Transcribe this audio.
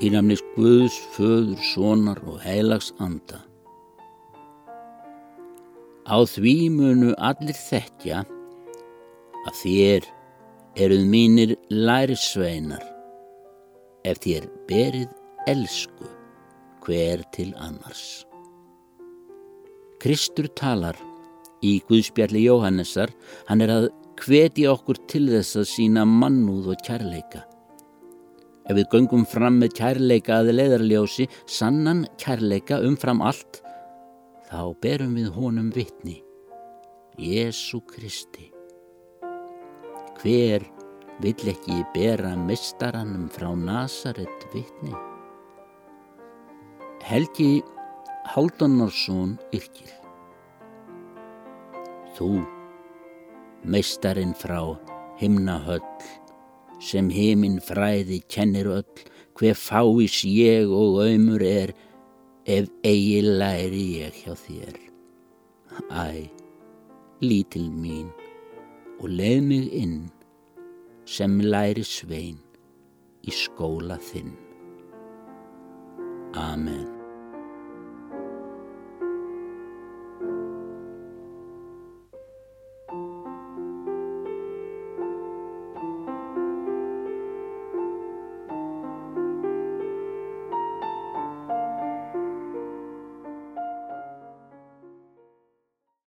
í namnis Guðs, föður, sonar og heilags anda. Á því munu allir þekkja að þér eruð mínir lærisveinar ef þér berið elsku hver til annars. Kristur talar í Guðspjalli Jóhannesar, hann er að hvetja okkur til þess að sína mannúð og kærleika. Ef við göngum fram með kærleika að leiðarljósi, sannan kærleika umfram allt, þá berum við honum vittni. Jésu Kristi. Hver vill ekki bera mistaranum frá Nazaret vittni? Helgi Háldonarsson yrkir. Þú, mistarinn frá himnahöll, sem heiminn fræði kennir öll, hver fáis ég og auðmur er, ef eigi læri ég hjá þér. Æ, lítil mín, og leið mig inn, sem læri svein í skóla þinn. Amen.